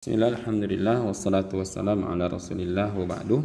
Bismillah, Alhamdulillah, wassalatu wassalamu ala rasulillah wa ba'du.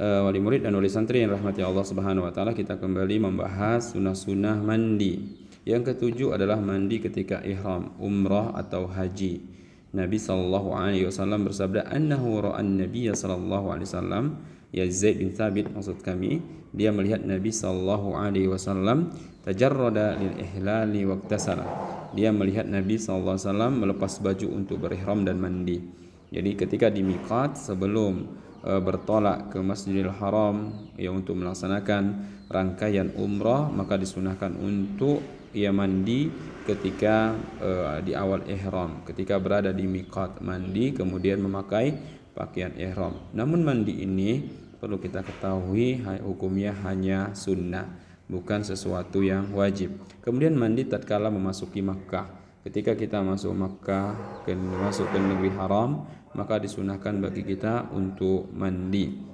Uh, Wali murid dan wali santri yang rahmati Allah subhanahu wa ta'ala Kita kembali membahas sunnah-sunnah mandi. Yang ketujuh adalah mandi ketika ihram, umrah atau haji. Nabi sallallahu alaihi wasallam bersabda Annahu ra'an Nabi sallallahu alaihi wasallam Ya Zaid bin Thabit maksud kami Dia melihat Nabi sallallahu alaihi wasallam Tajarrada lil ihlali waqtasala. Dia melihat Nabi SAW melepas baju untuk berihram dan mandi. Jadi ketika di miqat sebelum uh, bertolak ke Masjidil Haram ya untuk melaksanakan rangkaian umrah maka disunahkan untuk ia mandi ketika uh, di awal ihram. Ketika berada di miqat mandi kemudian memakai pakaian ihram. Namun mandi ini perlu kita ketahui hukumnya hanya sunnah bukan sesuatu yang wajib. Kemudian mandi tatkala memasuki Makkah. Ketika kita masuk Makkah, ke, masuk ke negeri haram, maka disunahkan bagi kita untuk mandi.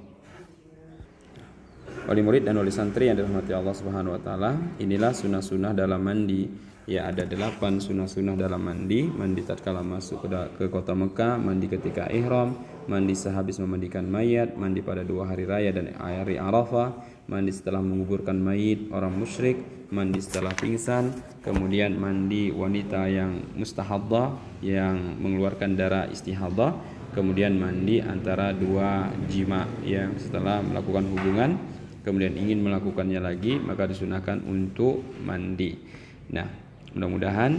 Wali murid dan wali santri yang dirahmati Allah Subhanahu wa taala, inilah sunnah-sunnah dalam mandi. Ya ada delapan sunnah-sunnah dalam mandi, mandi tatkala masuk ke, ke kota Mekah, mandi ketika ihram, mandi sehabis memandikan mayat, mandi pada dua hari raya dan hari Arafah, mandi setelah menguburkan mayit orang musyrik, mandi setelah pingsan, kemudian mandi wanita yang mustahaddah yang mengeluarkan darah istihadah, kemudian mandi antara dua jima yang setelah melakukan hubungan, kemudian ingin melakukannya lagi maka disunahkan untuk mandi. Nah, mudah-mudahan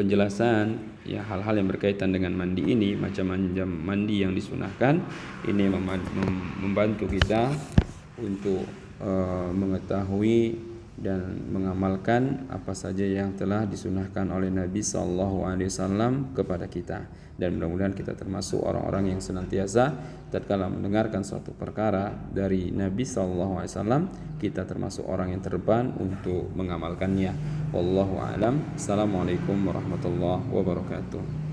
penjelasan ya hal-hal yang berkaitan dengan mandi ini macam-macam mandi yang disunahkan ini membantu kita untuk uh, mengetahui dan mengamalkan apa saja yang telah disunahkan oleh Nabi Sallallahu Alaihi Wasallam kepada kita dan mudah-mudahan kita termasuk orang-orang yang senantiasa tatkala mendengarkan suatu perkara dari Nabi Sallallahu Alaihi Wasallam kita termasuk orang yang terban untuk mengamalkannya. Wallahu alam. Assalamualaikum warahmatullahi wabarakatuh.